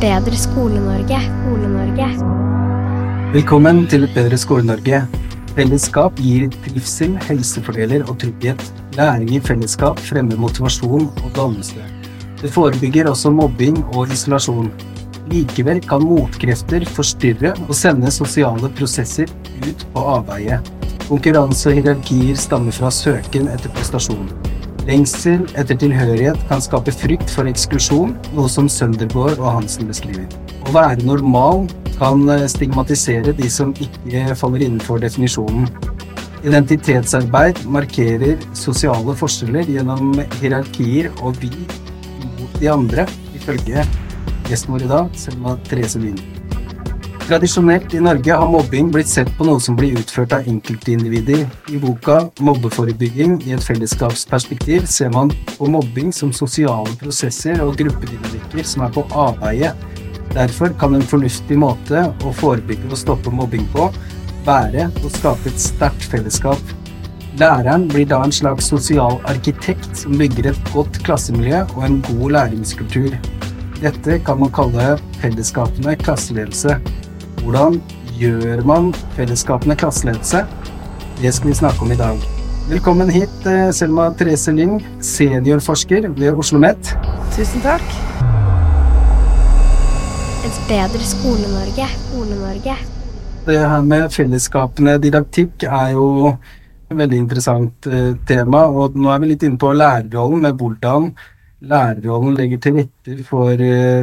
bedre Skole-Norge. Skole-Norge. Velkommen til Et bedre Skole-Norge. Fellesskap gir trivsel, helsefordeler og trygghet. Læring i fellesskap fremmer motivasjon og dannelse. Det forebygger også mobbing og isolasjon. Likevel kan motkrefter forstyrre og sende sosiale prosesser ut på avveie. Konkurranse og hierarkier stammer fra søken etter prestasjon. Lengsel etter tilhørighet kan skape frykt for eksklusjon, noe som Søndergaard og Hansen beskriver. Å være normal kan eh, stigmatisere de som ikke faller innenfor definisjonen. Identitetsarbeid markerer sosiale forskjeller gjennom hierarkier og vi mot de andre, ifølge gjesten vår i dag, Selma Therese Lind. Tradisjonelt i Norge har mobbing blitt sett på noe som blir utført av enkeltindivider. I boka 'Mobbeforebygging i et fellesskapsperspektiv' ser man på mobbing som sosiale prosesser og gruppedynamikker som er på avveie. Derfor kan en fornuftig måte å forebygge og stoppe mobbing på være å skape et sterkt fellesskap. Læreren blir da en slags sosial arkitekt som bygger et godt klassemiljø og en god læringskultur. Dette kan man kalle fellesskapende klasseledelse. Hvordan gjør man fellesskapende klasseledelse? Det skal vi snakke om i dag. Velkommen hit, eh, Selma Therese Lyng, seniorforsker ved Oslo OsloMet. Tusen takk. Et bedre Skole-Norge. Skole-Norge. Det her med fellesskapende didaktikk er jo et veldig interessant eh, tema, og nå er vi litt inne på lærerrollen med hvordan lærerrollen legger til rette for eh,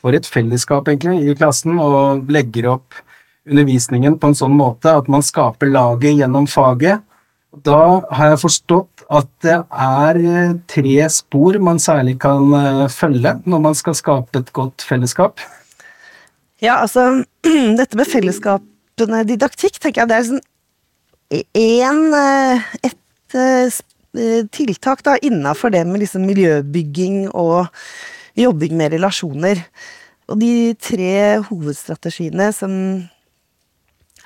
for et fellesskap egentlig, i klassen, og legger opp undervisningen på en sånn måte at man skaper laget gjennom faget. Da har jeg forstått at det er eh, tre spor man særlig kan eh, følge når man skal skape et godt fellesskap. Ja, altså Dette med fellesskapene didaktikk, tenker jeg det er sånn én et Eh, tiltak da innafor det med liksom miljøbygging og jobbing med relasjoner. Og de tre hovedstrategiene som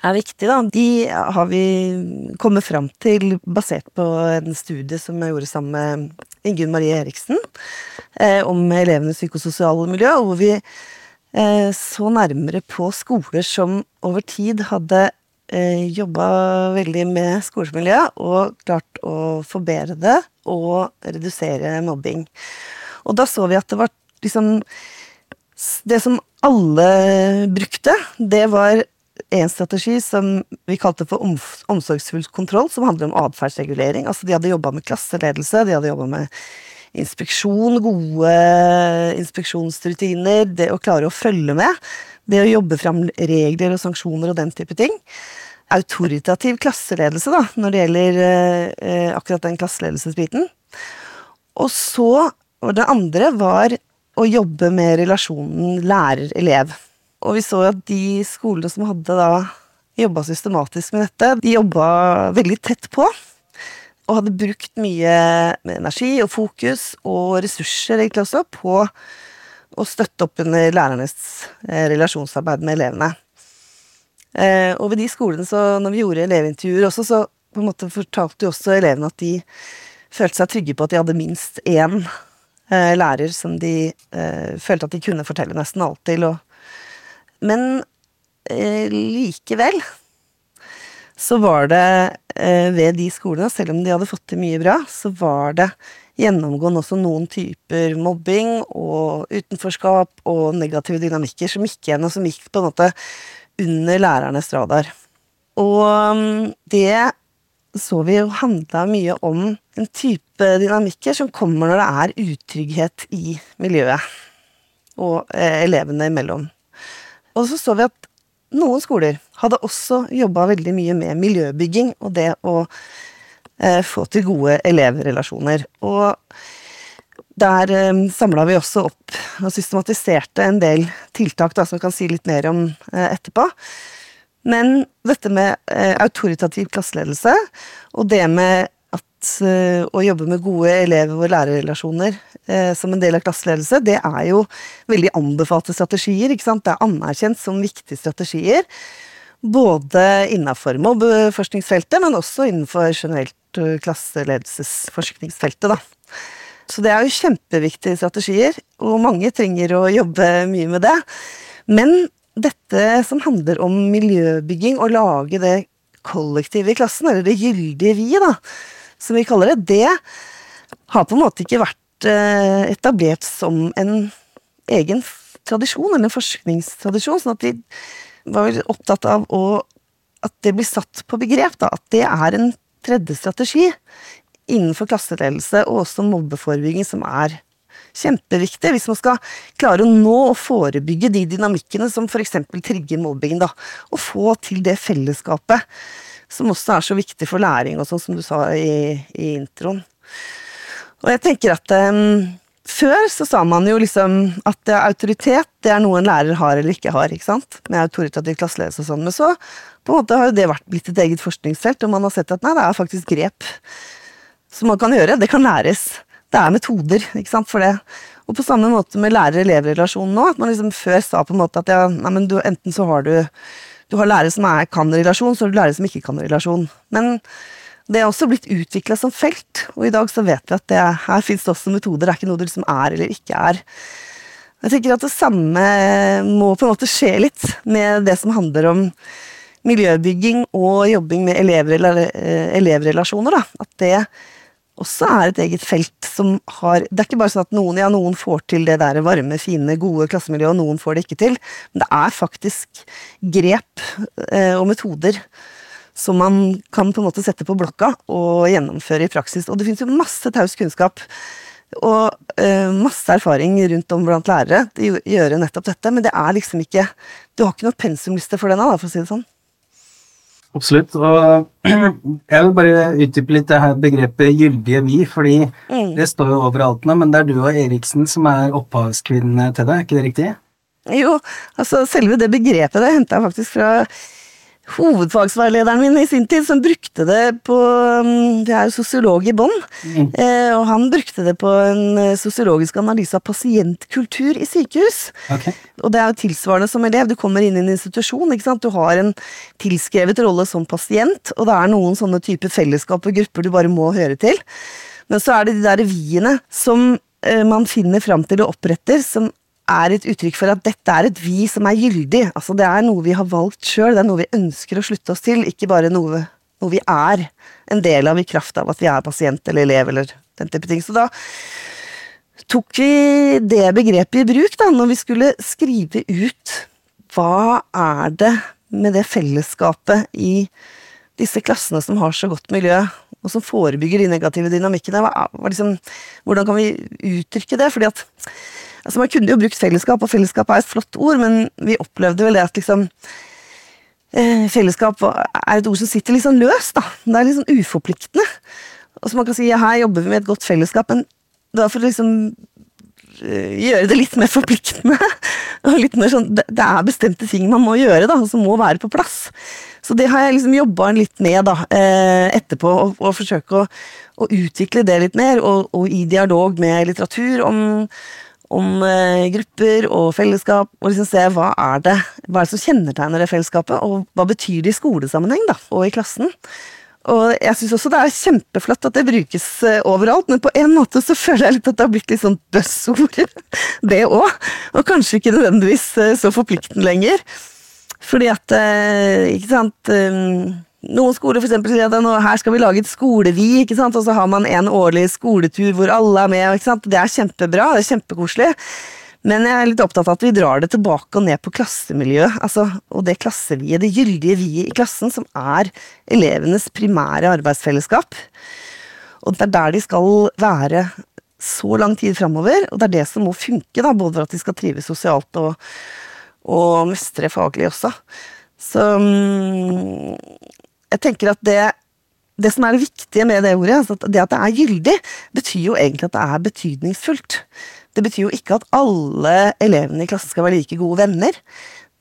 er viktige, da, de har vi kommet fram til basert på en studie som jeg gjorde sammen med Ingunn Marie Eriksen eh, om elevenes psykososiale miljø, hvor vi eh, så nærmere på skoler som over tid hadde eh, jobba veldig med skolemiljøet og klart å forbedre det og redusere mobbing. Og da så vi at det var liksom Det som alle brukte, det var en strategi som vi kalte for omsorgsfull kontroll, som handler om atferdsregulering. Altså de hadde jobba med klasseledelse, de hadde jobba med inspeksjon, gode inspeksjonsrutiner, det å klare å følge med. Det å jobbe fram regler og sanksjoner og den type ting autoritativ klasseledelse, da, når det gjelder eh, akkurat den klasseledelsesbiten. Og så og det andre var å jobbe med relasjonen lærer-elev. Og vi så at de skolene som hadde da jobba systematisk med dette, de jobba veldig tett på. Og hadde brukt mye energi og fokus og ressurser egentlig også på å støtte opp under lærernes eh, relasjonsarbeid med elevene. Eh, og ved de skolene, så når vi gjorde elevintervjuer også, så på en måte fortalte jo også elevene at de følte seg trygge på at de hadde minst én eh, lærer som de følte at de kunne fortelle nesten alt til. Men likevel så var det ved de skolene, selv om de hadde fått til mye bra, så var det gjennomgående også noen typer mobbing og utenforskap og negative dynamikker som gikk igjen, og som gikk på en måte under lærernes radar. Og um, det så vi jo handla mye om en type dynamikker som kommer når det er utrygghet i miljøet, og eh, elevene imellom. Og så så vi at noen skoler hadde også jobba veldig mye med miljøbygging og det å få til gode elevrelasjoner. Og der eh, samla vi også opp og systematiserte en del tiltak da, som vi kan si litt mer om eh, etterpå. Men dette med eh, autoritativ klasseledelse, og det med at eh, å jobbe med gode elever- og lærerrelasjoner eh, som en del av klasseledelse, det er jo veldig anbefalte strategier. ikke sant? Det er anerkjent som viktige strategier. Både innafor mobbeforskningsfeltet, men også innenfor generelt eh, klasseledelsesforskningsfeltet. da. Så det er jo kjempeviktige strategier, og mange trenger å jobbe mye med det. Men dette som handler om miljøbygging, å lage det kollektivet i klassen, eller det gyldige vi, da, som vi kaller det, det har på en måte ikke vært eh, etablert som en egen tradisjon, eller en forskningstradisjon. sånn at vi var opptatt av å, at det blir satt på begrep, da, at det er en tredje strategi innenfor klasseledelse og også mobbeforebygging som er kjempeviktig hvis man skal klare å nå og forebygge de dynamikkene som f.eks. trigger mobbing, da, og få til det fellesskapet som også er så viktig for læring, og sånn som du sa i, i introen. Og jeg tenker at um, før så sa man jo liksom at autoritet det er noe en lærer har eller ikke har, ikke sant? med autoritativ klasseledelse og sånn. Men så på en måte har jo det vært blitt et eget forskningsfelt, og man har sett at nei, det er faktisk grep som man kan gjøre. Det kan læres. Det er metoder ikke sant, for det. Og på samme måte med lærer-elev-relasjonen nå. At man liksom før sa på en måte at ja, nei, men du, enten så har du du har lærere som er kan-relasjon, så har du lærere som ikke kan-relasjon. Men det er også blitt utvikla som felt, og i dag så vet vi at det, her fins det også metoder. Det er ikke noe du liksom er eller ikke er. Jeg tenker at det samme må på en måte skje litt med det som handler om miljøbygging og jobbing med elevrelasjoner. Da. At det også er et eget felt som har Det er ikke bare sånn at noen, ja, noen får til det der varme, fine, gode klassemiljøet, og noen får det ikke til. Men det er faktisk grep eh, og metoder som man kan på en måte sette på blokka og gjennomføre i praksis. Og det finnes jo masse taus kunnskap og eh, masse erfaring rundt om blant lærere til å gjøre nettopp dette, men det er liksom ikke Du har ikke noe pensumliste for denne, da, for å si det sånn. Absolutt. Og jeg vil bare utdype litt det her begrepet 'gyldige vi', fordi mm. det står jo overalt nå, men det er du og Eriksen som er opphavskvinne til det, er ikke det riktig? Jo, altså selve det begrepet det henta jeg faktisk fra hovedfagsveilederen min i sin tid, som brukte det på Jeg er jo sosiolog i bånn, mm. eh, og han brukte det på en eh, sosiologisk analyse av pasientkultur i sykehus. Okay. Og det er jo tilsvarende som elev. Du kommer inn i en institusjon, ikke sant. Du har en tilskrevet rolle som pasient, og det er noen sånne typer fellesskap og grupper du bare må høre til. Men så er det de der viene som eh, man finner fram til og oppretter, som er et uttrykk for at dette er et vi som er gyldig. Altså Det er noe vi har valgt sjøl, det er noe vi ønsker å slutte oss til, ikke bare noe, noe, vi er en del av i kraft av at vi er pasient eller elev eller den type ting. Så da tok vi det begrepet i bruk da, når vi skulle skrive ut hva er det med det fellesskapet i disse klassene som har så godt miljø, og som forebygger de negative dynamikkene. Hva, liksom, hvordan kan vi uttrykke det? Fordi at Altså, man kunne jo brukt fellesskap, og fellesskap er et flott ord, men vi opplevde vel det at liksom eh, Fellesskap er et ord som sitter litt sånn løst. Det er litt sånn uforpliktende. Og så man kan si ja, her jobber vi med et godt fellesskap, men det var for å liksom eh, gjøre det litt mer forpliktende. og litt mer sånn, det er bestemte ting man må gjøre, da, som må være på plass. Så det har jeg liksom jobba litt med da, eh, etterpå, og, og forsøke å, å, utvikle det litt mer, og, og i dialog med litteratur om om eh, grupper og fellesskap, og liksom se hva er det hva er det som kjennetegner det fellesskapet, og hva betyr det i skolesammenheng da, og i klassen. Og jeg syns også det er kjempeflott at det brukes eh, overalt, men på en måte så føler jeg litt at det har blitt litt sånn buzzord, det òg. Og kanskje ikke nødvendigvis eh, så forpliktende lenger. Fordi at, ikke sant noen skoler for sier at nå, her skal vi lage et skolevi, og så har man en årlig skoletur hvor alle er med. Det er kjempebra, det er kjempekoselig. Men jeg er litt opptatt av at vi drar det tilbake og ned på klassemiljøet. Altså, og det klasseviet, det gyldige viet i klassen, som er elevenes primære arbeidsfellesskap. Og det er der de skal være så lang tid framover, og det er det som må funke, da, både for at de skal trives sosialt og, og mestre faglig også. Så um, jeg tenker at det, det som er det viktige med det ordet, altså det at det er gyldig, betyr jo egentlig at det er betydningsfullt. Det betyr jo ikke at alle elevene i klassen skal være like gode venner,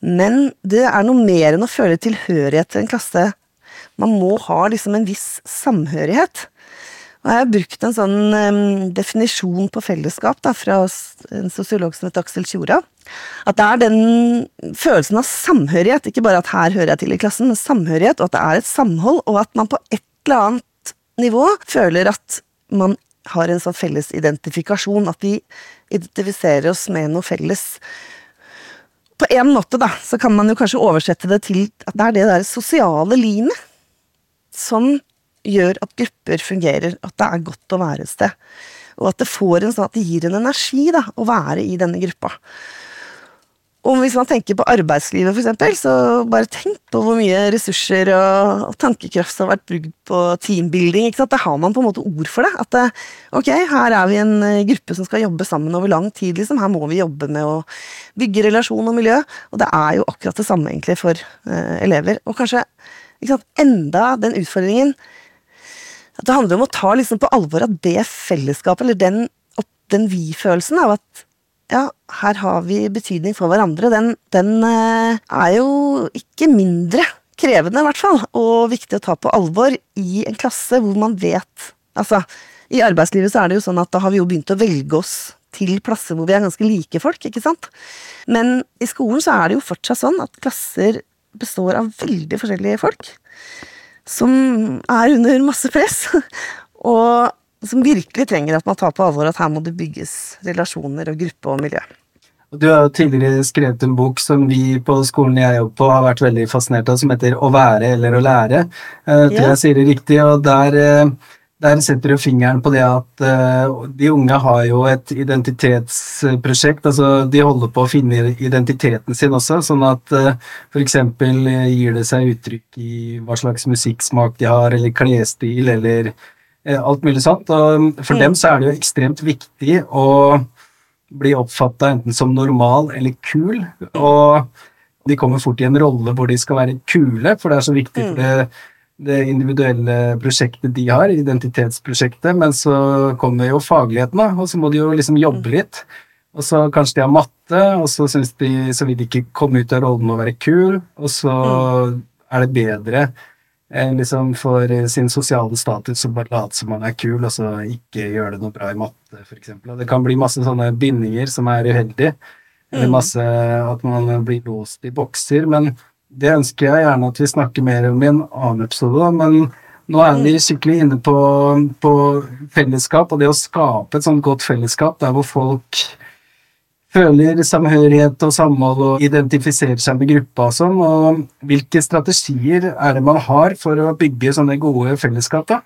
men det er noe mer enn å føle tilhørighet til en klasse. Man må ha liksom en viss samhørighet. Og jeg har brukt en sånn um, definisjon på fellesskap da, fra en sosiolog som heter Aksel Tjora. At det er den følelsen av samhørighet, ikke bare at her hører jeg til i klassen, men samhørighet, og at det er et samhold, og at man på et eller annet nivå føler at man har en sånn felles identifikasjon, at vi identifiserer oss med noe felles. På en måte, da, så kan man jo kanskje oversette det til at det er det der sosiale limet som gjør at grupper fungerer, at det er godt å være et sted. Og at det får en sånn at det gir en energi da, å være i denne gruppa. Og hvis man tenker på arbeidslivet, for eksempel, så bare tenk på hvor mye ressurser og, og tankekraft som har vært brukt på teambuilding. ikke sant? Da har man på en måte ord for det. At det, ok, her er vi en eh, gruppe som skal jobbe sammen over lang tid. liksom. Her må vi jobbe med å bygge relasjon og miljø. Og det er jo akkurat det samme egentlig for uh, elever. Og kanskje ikke sant, enda den utfordringen at det handler om å ta liksom på alvor at det fellesskapet, eller den, den vi-følelsen av at ja, her har vi betydning for hverandre, den, den eh, er jo ikke mindre krevende, i hvert fall, og viktig å ta på alvor i en klasse hvor man vet Altså, i arbeidslivet så er det jo sånn at da har vi jo begynt å velge oss til plasser hvor vi er ganske like folk, ikke sant? Men i skolen så er det jo fortsatt sånn at klasser består av veldig forskjellige folk. Som er under masse press. Og som virkelig trenger at man tar på alvor at her må det bygges relasjoner og gruppe og miljø. Du har jo tidligere skrevet en bok som vi på skolen jeg jobber på har vært veldig fascinert av, som heter Å være eller å lære. Uh, til ja. jeg sier det riktig, og der, uh, der setter du fingeren på det at uh, de unge har jo et identitetsprosjekt. altså De holder på å finne identiteten sin også, sånn at uh, f.eks. gir det seg uttrykk i hva slags musikksmak de har, eller klesstil, eller Eh, alt mulig sånt. Og for mm. dem så er det jo ekstremt viktig å bli oppfatta enten som normal eller kul. Og de kommer fort i en rolle hvor de skal være kule, for det er så viktig for mm. det, det individuelle prosjektet de har, identitetsprosjektet. Men så kommer jo fagligheten, da, og så må de jo liksom jobbe mm. litt. Og så kanskje de har matte, og så syns de så vil de ikke komme ut av rollen og være kul, og så er det bedre Eh, liksom for eh, sin sosiale status og bare late som man er kul, og så ikke gjøre det noe bra i matte, f.eks. Det kan bli masse sånne bindinger som er uheldige, eller mm. masse at man blir låst i bokser. Men det ønsker jeg gjerne at vi snakker mer om i en annen episode, men nå er vi mm. skikkelig inne på, på fellesskap, og det å skape et sånt godt fellesskap der hvor folk føler samhørighet og samhold og identifiserer seg med gruppa og sånn. Og hvilke strategier er det man har for å bygge sånne gode fellesskap, da?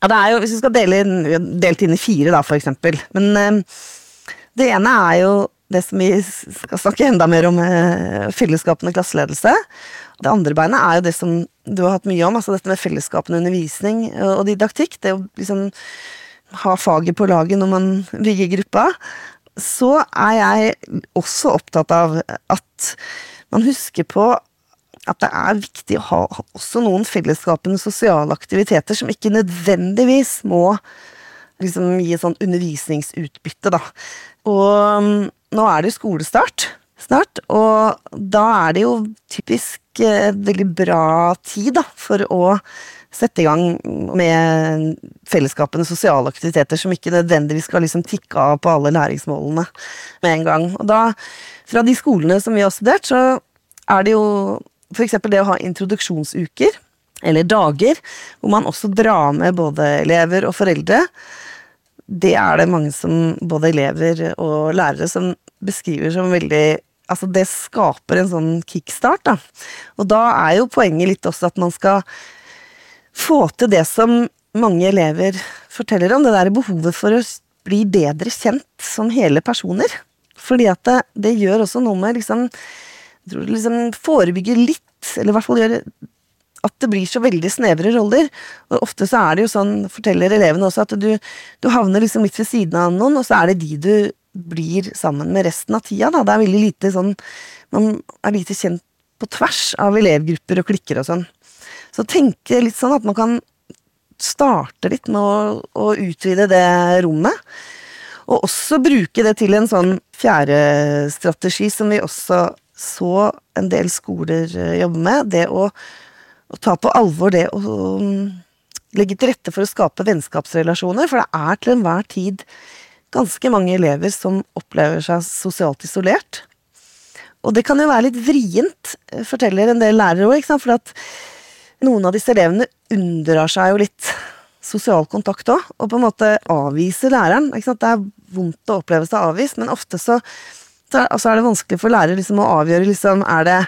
Ja, det er jo, Hvis vi skal dele inn, delt inn i fire, da, for eksempel. Men eh, det ene er jo det som vi skal snakke enda mer om, eh, fellesskapende klasseledelse. Det andre beinet er jo det som du har hatt mye om, altså dette med fellesskapende undervisning og didaktikk. Det å liksom ha faget på laget når man bygger gruppa, så er jeg også opptatt av at man husker på at det er viktig å ha også noen fellesskapende sosiale aktiviteter som ikke nødvendigvis må liksom gi sånn undervisningsutbytte, da. Og mm, nå er det skolestart snart, og da er det jo typisk eh, veldig bra tid da, for å sette i gang med fellesskapene sosiale aktiviteter som ikke nødvendigvis skal liksom tikke av på alle læringsmålene med en gang. Og da, fra de skolene som vi har studert, så er det jo f.eks. det å ha introduksjonsuker, eller dager, hvor man også drar med både elever og foreldre. Det er det mange som, både elever og lærere, som beskriver som veldig Altså, det skaper en sånn kickstart, da. Og da er jo poenget litt også at man skal få til det som mange elever forteller om, det der behovet for å bli bedre kjent som hele personer. Fordi at det, det gjør også noe med liksom Jeg tror det liksom forebygger litt, eller i hvert fall gjør at det blir så veldig snevre roller. Og ofte så er det jo sånn, forteller elevene også, at du, du havner liksom litt ved siden av noen, og så er det de du blir sammen med resten av tida, da. Det er veldig lite sånn Man er lite kjent på tvers av elevgrupper og klikker og sånn. Så tenke litt sånn at man kan starte litt med å, å utvide det rommet. Og også bruke det til en sånn fjerde strategi som vi også så en del skoler eh, jobbe med. Det å, å ta på alvor det å um, legge til rette for å skape vennskapsrelasjoner. For det er til enhver tid ganske mange elever som opplever seg sosialt isolert. Og det kan jo være litt vrient, eh, forteller en del lærere òg, for at noen av disse elevene unndrar seg jo litt sosial kontakt òg, og på en måte avviser læreren. Det er vondt å oppleve seg avvist, men ofte så, så altså er det vanskelig for lærere liksom, å avgjøre liksom, er det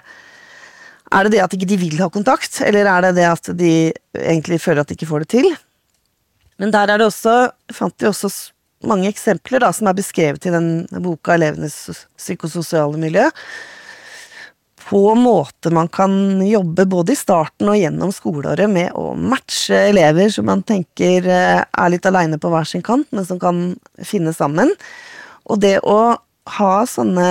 er det det at ikke vil ha kontakt, eller er det det at de egentlig føler at de ikke får det til? Men der er det også, fant vi også mange eksempler da, som er beskrevet i den boka 'Elevenes sos- psykososiale miljø', på måter man kan jobbe både i starten og gjennom skoleåret med å matche elever som man tenker eh, er litt aleine på hver sin kant, men som kan finne sammen. Og det å ha sånne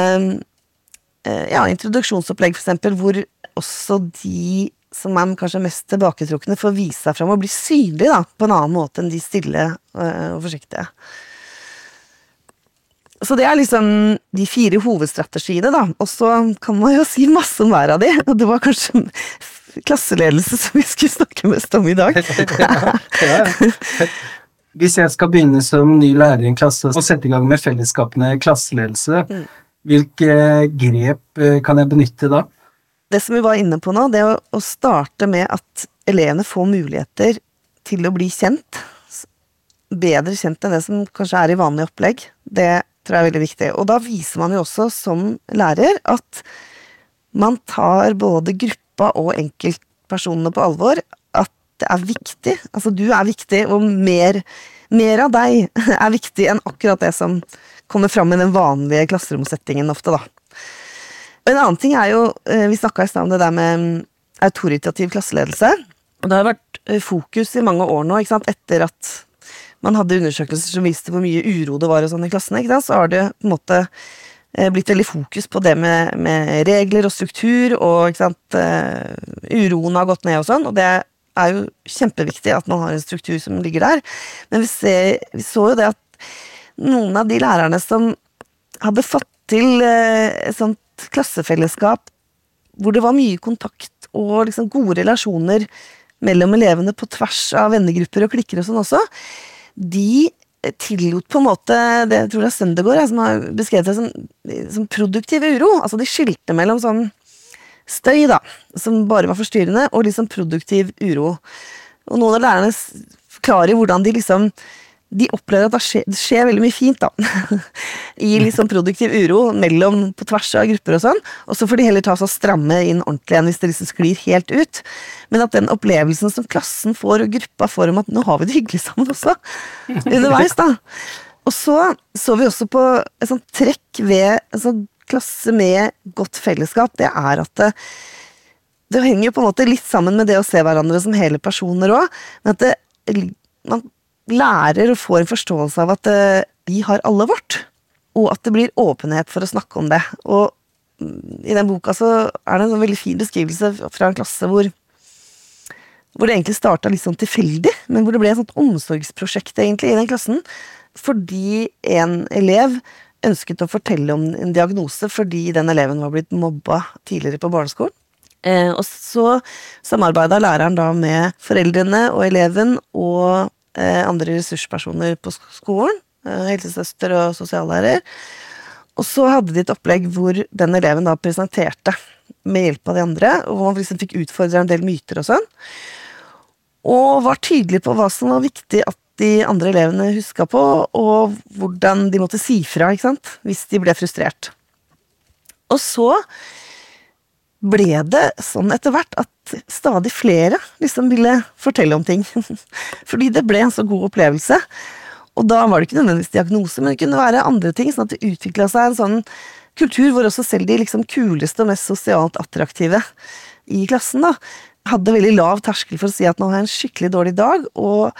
eh, ja, introduksjonsopplegg, eksempel, hvor også de som er kanskje mest tilbaketrukne, får vise seg fram og bli synlige på en annen måte enn de stille eh, og forsiktige. Så det er liksom de fire hovedstrategiene, da. Og så kan man jo si masse om hver av de. Og det var kanskje klasseledelse som vi skulle snakke mest om i dag. Hvis jeg skal begynne som ny lærer i en klasse og sette i gang med fellesskapene klasseledelse, Mm. hvilke grep eh, kan jeg benytte da? det som vi var inne på nå, det å starte med at elevene får muligheter til å bli kjent. Bedre kjent enn det som kanskje er i vanlig opplegg. Det tror jeg er veldig viktig. Og da viser man jo også som lærer at man tar både gruppa og enkeltpersonene på alvor. At det er viktig. Altså du er viktig, og mer, mer av deg er viktig enn akkurat det som kommer fram i den vanlige klasseromsettingen ofte, da. En annen ting er jo, eh, vi snakka i stad om det der med mm, autoritativ klasseledelse. Og det har vært eh, fokus i mange år nå, ikke sant, etter at man hadde undersøkelser som viste hvor mye uro det var og sånn i klassene, så har det på en måte eh, blitt veldig fokus på det med, med regler og struktur, og eh, uroen har gått ned og sånn, og det er jo kjempeviktig at man har en struktur som ligger der. Men vi, ser, vi så jo det at noen av de lærerne som hadde fått til eh, et sånt klassefellesskap hvor det var mye kontakt og liksom gode relasjoner mellom elevene på tvers av vennegrupper og klikker og sånn også, de tillot på en måte det jeg tror er Søndegård jeg, som har beskrevet det som, som produktiv uro. Altså de skilte mellom sånn støy, da, som bare var forstyrrende, og liksom produktiv uro. Og noen av lærerne forklarer hvordan de liksom de opplever at det skjer, det skjer veldig mye fint, da. I liksom produktiv uro mellom på tvers av grupper og sånn. Og så får de heller ta seg og stramme inn ordentlig igjen hvis det liksom sklir helt ut. Men at den opplevelsen som klassen får og gruppa får om at nå har vi det hyggelig sammen også, underveis, da. Og så så vi også på et sånt trekk ved en sånn klasse med godt fellesskap. Det er at det, det henger jo på en måte litt sammen med det å se hverandre som hele personer òg, men at det, man lærer og får en forståelse av at eh, vi har alle vårt, og at det blir åpenhet for å snakke om det. Og mm, i den boka så er det en sånn veldig fin beskrivelse fra en klasse hvor hvor det egentlig starta litt sånn tilfeldig, men hvor det ble et sånt omsorgsprosjekt egentlig i den klassen. Fordi en elev ønsket å fortelle om en diagnose fordi den eleven var blitt mobba tidligere på barneskolen. Eh, og så samarbeida læreren da med foreldrene og eleven og andre ressurspersoner på skolen. Eh, helsesøster og sosiallærer. Og så hadde de et opplegg hvor den eleven da presenterte med hjelp av de andre, og man liksom fikk utfordre en del myter og sånn. Og var tydelig på hva som var viktig at de andre elevene huska på, og hvordan de måtte si fra ikke sant? hvis de ble frustrert. Og så ble det sånn etter hvert at stadig flere liksom ville fortelle om ting. Fordi det ble en så god opplevelse. Og da var det ikke nødvendigvis diagnose, men det kunne være andre ting, sånn at det utvikla seg en sånn kultur hvor også selv de liksom kuleste og mest sosialt attraktive i klassen da, hadde veldig lav terskel for å si at nå har en skikkelig dårlig dag, og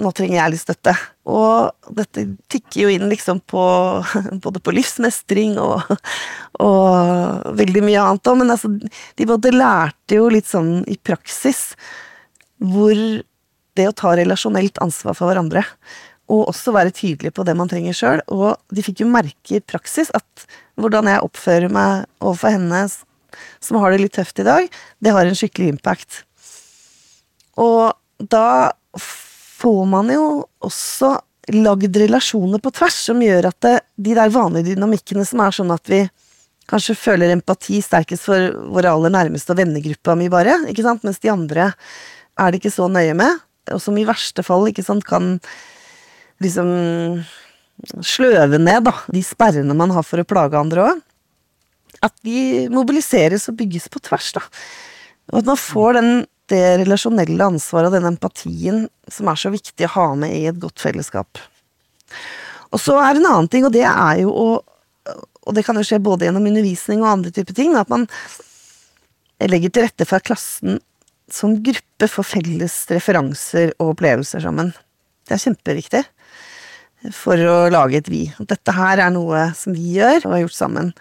nå trenger jeg litt støtte. Og dette tikker jo inn liksom på både på livsmestring og, og veldig mye annet òg, men altså, de både lærte jo litt sånn i praksis hvor det å ta relasjonelt ansvar for hverandre, og også være tydelig på det man trenger sjøl, og de fikk jo merke i praksis at hvordan jeg oppfører meg overfor henne som har det litt tøft i dag, det har en skikkelig impact. Og da får man jo også lagd relasjoner på tvers som gjør at det, de der vanlige dynamikkene som er sånn at vi kanskje føler empati sterkest for våre aller nærmeste og vennegruppa mi bare, ikke sant, mens de andre er det ikke så nøye med. og som i verste fall ikke sant, kan liksom sløve ned da, de sperrene man har for å plage andre òg. At de mobiliseres og bygges på tvers, da. Og at man får den, det relasjonelle ansvaret og den empatien som er så viktig å ha med i et godt fellesskap. Og så er det en annen ting, og det er jo å Og det kan jo skje både gjennom undervisning og andre typer ting, at man legger til rette for at klassen som gruppe får felles referanser og opplevelser sammen. Det er kjempeviktig for å lage et vi. Dette her er noe som vi gjør og har gjort sammen.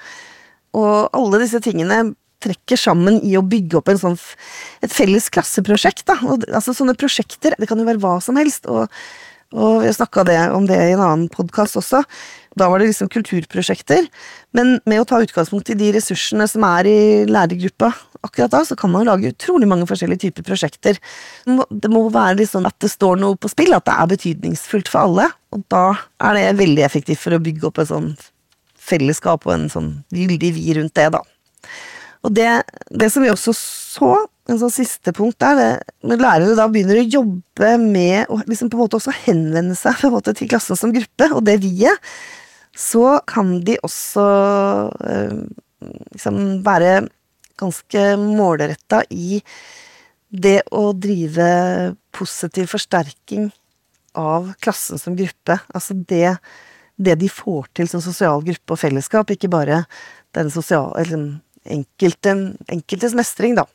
Og alle disse tingene trekker sammen i å bygge opp en sånn, et felles klasseprosjekt. Og, altså Sånne prosjekter, det kan jo være hva som helst. Og, og har snakka om det i en annen podkast også. Da var det liksom kulturprosjekter. Men med å ta utgangspunkt i de ressursene som er i lærergruppa akkurat da, så kan man lage utrolig mange forskjellige typer prosjekter. Det må være liksom at det står noe på spill, at det er betydningsfullt for alle. Og da er det veldig effektivt for å bygge opp et sånn fellesskap og en sånn gyldig vi rundt det, da. Og det, det som vi også så, en sånn siste punkt der, det, når lærere da begynner å jobbe med å liksom på en måte også henvende seg på en måte til klassen som gruppe, og det vi-et, så kan de også øh, liksom være ganske målretta i det å drive positiv forsterking av klassen som gruppe. Altså det, det de får til som sosial gruppe og fellesskap, ikke bare den sosiale, eller enkelte, enkeltes mestring, da.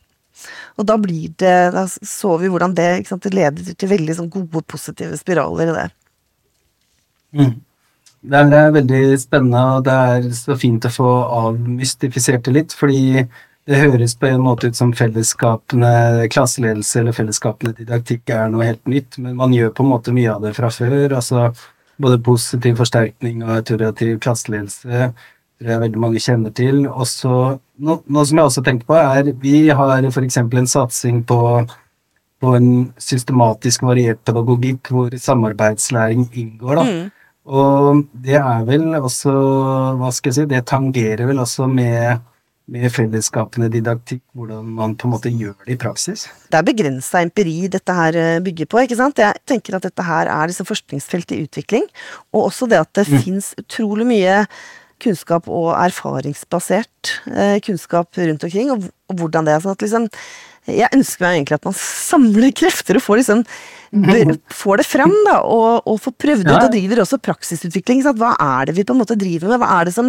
Og da blir det Da så vi hvordan det, sant, det leder til veldig sånn gode, positive spiraler i det. Mm. Det er veldig spennende, og det er så fint å få avmystifisert det litt, fordi det høres på en måte ut som fellesskapene klasseledelse eller fellesskapene didaktikk er noe helt nytt, men man gjør på en måte mye av det fra før. altså Både positiv forsterkning og autorativ klasseledelse tror jeg veldig mange kjenner til. Også, noe, noe som jeg også tenker på, er vi har f.eks. en satsing på, på en systematisk variert pedagogikk hvor samarbeidslæring inngår. da. Mm. Og det er vel også, hva skal jeg si, det tangerer vel også med med fellesskapende didaktikk, hvordan man på en måte gjør det i praksis? Det er begrensa empiri dette her eh, bygger på. ikke sant? Jeg tenker at dette her er liksom forskningsfelt i utvikling, og også det at det mm. fins utrolig mye kunnskap og erfaringsbasert eh, kunnskap rundt omkring, og, hvordan det er. sånn at liksom jeg ønsker meg egentlig at man samler krefter og får, liksom, får det frem, da, og, og får prøvd ut, og driver også praksisutvikling. Sant? Hva er det vi på en måte driver med? Hva er det som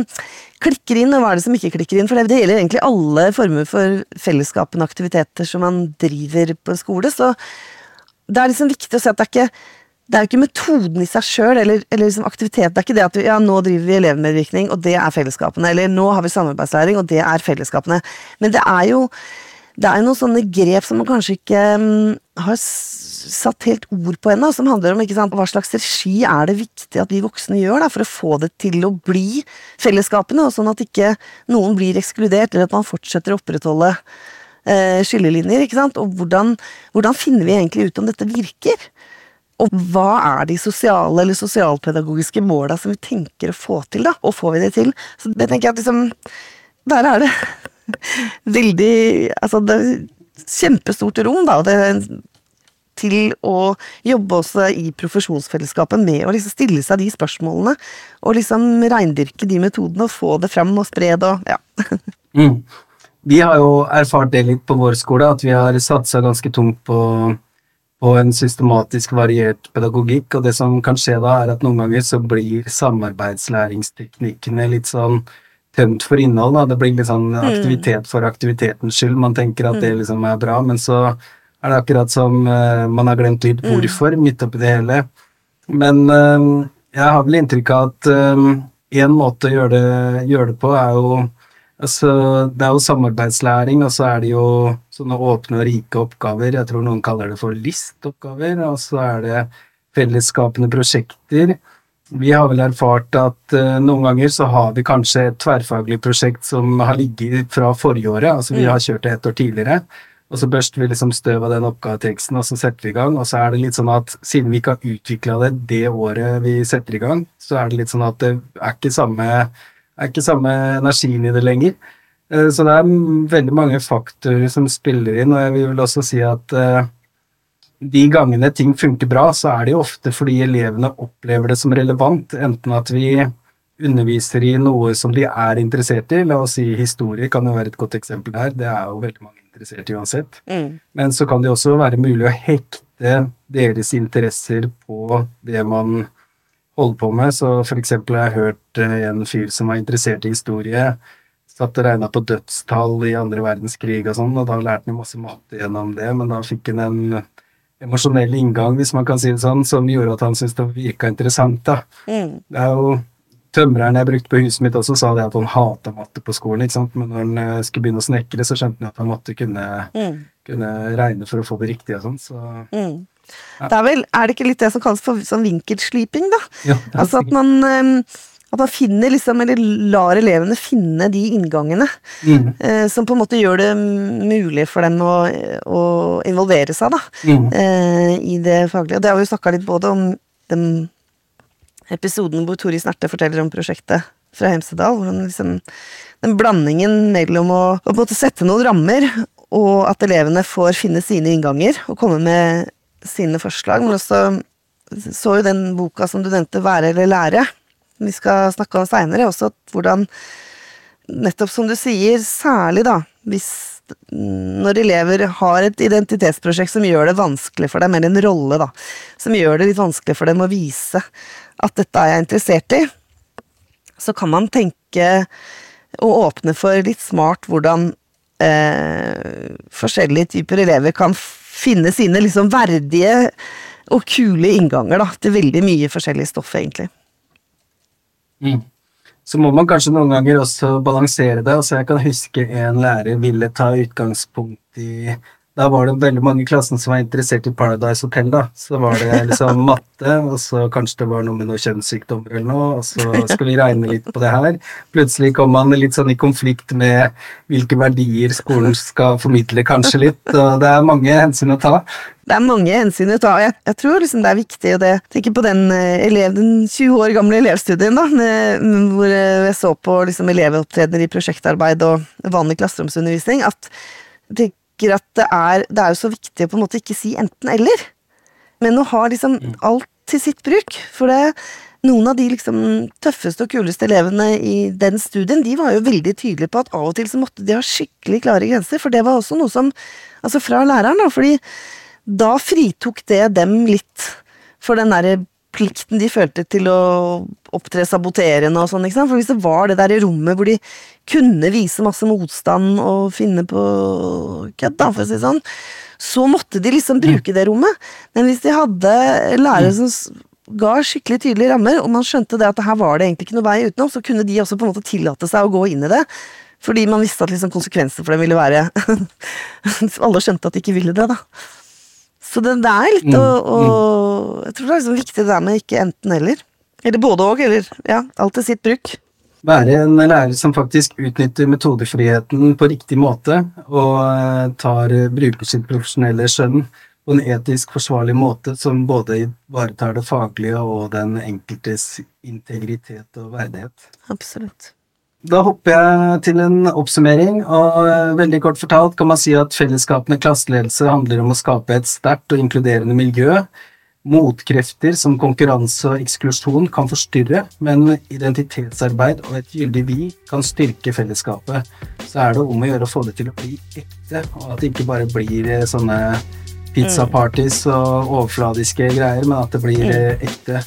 klikker inn, og hva er det som ikke klikker inn? For det, det gjelder egentlig alle former for fellesskapende aktiviteter som man driver på skole. Så det er liksom viktig å si at det er ikke det er jo ikke metoden i seg sjøl, eller, eller liksom aktivitet. Det er ikke det at vi, ja, nå driver vi elevmedvirkning, og det er fellesskapene. Eller nå har vi samarbeidslæring, og det er fellesskapene. Men det er jo det er noen sånne grep som man kanskje ikke um, har satt helt ord på ennå, som handler om sant, hva slags regi er det viktig at vi voksne gjør da, for å få det til å bli fellesskapene, og sånn at ikke noen blir ekskludert, eller at man fortsetter å opprettholde eh, skillelinjer. ikke sant, Og hvordan, hvordan finner vi egentlig ut om dette virker? Og hva er de sosiale eller sosialpedagogiske måla som vi tenker å få til, da? Og får vi det til? Så det tenker jeg at liksom Der er det veldig Altså, det er kjempestort rom, da. Det, til å jobbe også i profesjonsfellesskapet med å liksom stille seg de spørsmålene. Og liksom reindyrke de metodene og få det fram og spre det og ja. mm. Vi har jo erfart det litt på vår skole, at vi har satsa ganske tungt på, på en systematisk variert pedagogikk, og det som kan skje da, er at noen ganger så blir samarbeidslæringsteknikkene litt sånn tømt for innhold. Da. Det blir litt sånn mm. aktivitet for aktivitetens skyld. Man tenker at det mm. liksom er bra, men så er det akkurat som uh, man har glemt litt mm. hvorfor midt oppi det hele. Men uh, jeg har vel inntrykk av at én uh, måte å gjøre det, gjøre det, på, er jo altså, Det er jo samarbeidslæring, og så er det jo sånne åpne og rike oppgaver. Jeg tror noen kaller det for LIST-oppgaver, og så er det fellesskapende prosjekter. Vi har vel erfart at uh, noen ganger så har vi kanskje et tverrfaglig prosjekt som har ligget fra forrige året, altså vi mm. har kjørt det ett år tidligere. Og så børster vi liksom støv av den oppgaveteksten, og så setter vi i gang. Og så er det litt sånn at siden vi ikke har utvikla det det året vi setter i gang, så er det litt sånn at det er ikke samme, er ikke samme energien i det lenger. Uh, så det er veldig mange faktorer som spiller inn, og jeg vil også si at uh, de gangene ting funker bra, så er det jo ofte fordi elevene opplever det som relevant, enten at vi underviser i noe som de er interessert i, la oss si historie kan jo være et godt eksempel her, det er jo veldig mange interessert i uansett, Mm. men så kan det også være mulig å hekte deres interesser på det man holder på med, så for eksempel har jeg hørt eh, en fyr som var interessert i historie, satt og regna på dødstall i andre verdenskrig og sånn, og da lærte han masse matte gjennom det, men da fikk han en emosjonell inngang, hvis man kan si det sånn, som gjorde at han syntes det virka interessant, da. Mm. Det er jo Tømreren jeg brukte på huset mitt også sa det at han hata matte på skolen, ikke sant, men når han eh, skulle begynne å snekre, så skjønte han at han måtte kunne, Mm. kunne regne for å få det riktige og sånn, så Mm. Det er vel, er det ikke litt det som kalles for sånn vinkelsliping, da? ja, Altså at man, eh, at man finner liksom, eller lar elevene finne de inngangene mm, eh, som på en måte gjør det mulig for dem å, å involvere seg da, mm, eh, i det faglige. Og det har vi jo snakka litt både om den episoden hvor Tori Snerte forteller om prosjektet fra Hemsedal, hvordan liksom den blandingen mellom å, å sette noen rammer, og at elevene får finne sine innganger og komme med sine forslag, men også så jo den boka som du nevnte, Være eller lære, vi skal snakke om seinere, også hvordan nettopp som du sier, særlig da, hvis når elever har et identitetsprosjekt som gjør det vanskelig for dem, eller en rolle, da, som gjør det litt vanskelig for dem å vise at dette er jeg interessert i, så kan man tenke og åpne for litt smart hvordan eh, forskjellige typer elever kan finne sine liksom verdige og kule innganger da, til veldig mye forskjellig stoff, egentlig. mm. Så må man kanskje noen ganger også balansere det. altså Jeg kan huske en lærer ville ta utgangspunkt i Da var det veldig mange i klassen som var interessert i Paradise Hotel. da, Så var det liksom matte, og så kanskje det var noe med noen kjønnssykdommer eller noe, og så skal vi regne litt på det her. Plutselig kom man litt sånn i konflikt med hvilke verdier skolen skal formidle, kanskje litt. og Det er mange hensyn å ta. Det er mange hensyn å ta. Jeg, jeg tror liksom det er viktig, og det tenker på den, eh, elev, den 20 år gamle elevstudien, da, hvor eh, jeg så på liksom elevopptredener i prosjektarbeid og vanlig klasseromsundervisning, at jeg tenker at det er, det er jo så viktig å på en måte ikke si enten-eller, men å ha liksom alt til sitt bruk. For det, noen av de liksom tøffeste og kuleste elevene i den studien, de var jo veldig tydelige på at av og til så måtte de ha skikkelig klare grenser, for det var også noe som Altså fra læreren, da, fordi da fritok det dem litt for den derre plikten de følte til å opptre saboterende og sånn. For hvis det var det der i rommet hvor de kunne vise masse motstand og finne på kødd, da, for å si sånn, så måtte de liksom bruke det rommet. Men hvis de hadde lærere som ga skikkelig tydelige rammer, og man skjønte det at her var det egentlig ikke noe vei utenom, så kunne de også på en måte tillate seg å gå inn i det. Fordi man visste at liksom konsekvensen for dem ville være Alle skjønte at de ikke ville det, da. Så det, det er litt Mm, å, å Jeg tror det er liksom viktig det der med ikke enten-eller. Eller både og, eller ja, alt til sitt bruk. Være en lærer som faktisk utnytter metodefriheten på riktig måte, og eh, tar, bruker sitt profesjonelle skjønn på en etisk forsvarlig måte som både ivaretar det faglige og den enkeltes integritet og verdighet. Absolutt. Da hopper jeg til en oppsummering, og eh, veldig kort fortalt kan man si at fellesskapende klasseledelse handler om å skape et sterkt og inkluderende miljø. Motkrefter som konkurranse og eksklusjon kan forstyrre, men identitetsarbeid og et gyldig vi kan styrke fellesskapet. Så er det om å gjøre å få det til å bli ekte, og at det ikke bare blir sånne sånne pizzaparties og overfladiske greier, men at det blir eh, ekte.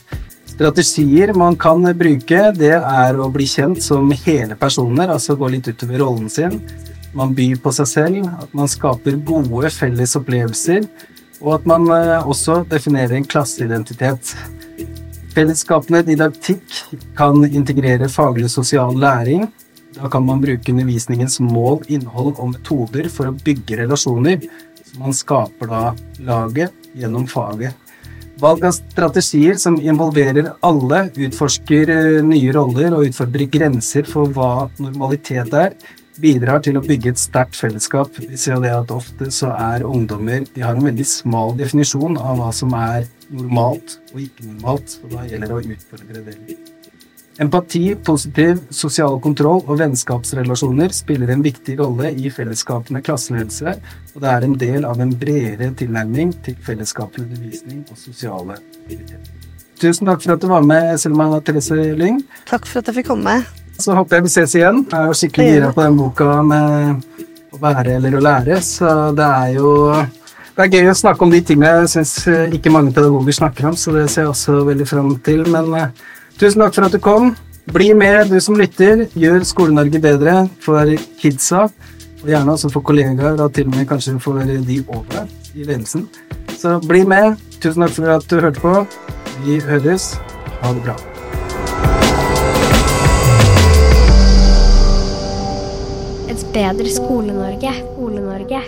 Strategier man kan bruke, det er å bli kjent som hele personer, altså gå litt utover rollen sin. Man byr på seg selv, at man skaper gode felles opplevelser, og at man eh, også definerer en klasseidentitet. Fellesskapende didaktikk kan integrere faglig sosial læring. Da kan man bruke undervisningens mål, innhold og metoder for å bygge relasjoner. Så man skaper da laget gjennom faget. Valg av strategier som involverer alle, utforsker eh, nye roller og utfordrer grenser for hva normalitet er, bidrar til å bygge et sterkt fellesskap. Vi ser det at ofte så er ungdommer De har en veldig smal definisjon av hva som er normalt og ikke normalt, og da gjelder det å utfordre det litt. Empati, positiv sosial kontroll og vennskapsrelasjoner spiller en viktig rolle i fellesskapene klasseledelse, og det er en del av en bredere tilnærming til fellesskapelig undervisning og sosiale aktiviteter. Tusen takk for at du var med, Selma Therese Lyng. Takk for at jeg fikk komme. Så håper jeg vi ses igjen. Jeg er jo skikkelig gira på den boka med å være eller å lære, så det er jo det er gøy å snakke om de tingene jeg syns ikke mange pedagoger snakker om, så det ser jeg også veldig fram til. Men uh, tusen takk for at du kom. Bli med, du som lytter. Gjør Skole-Norge bedre for kidsa, og gjerne også for kollegaer, og til og med kanskje for de over i ledelsen. Så bli med. Tusen takk for at du hørte på. Vi høres. Ha det bra. Et bedre Skole-Norge. Skole-Norge.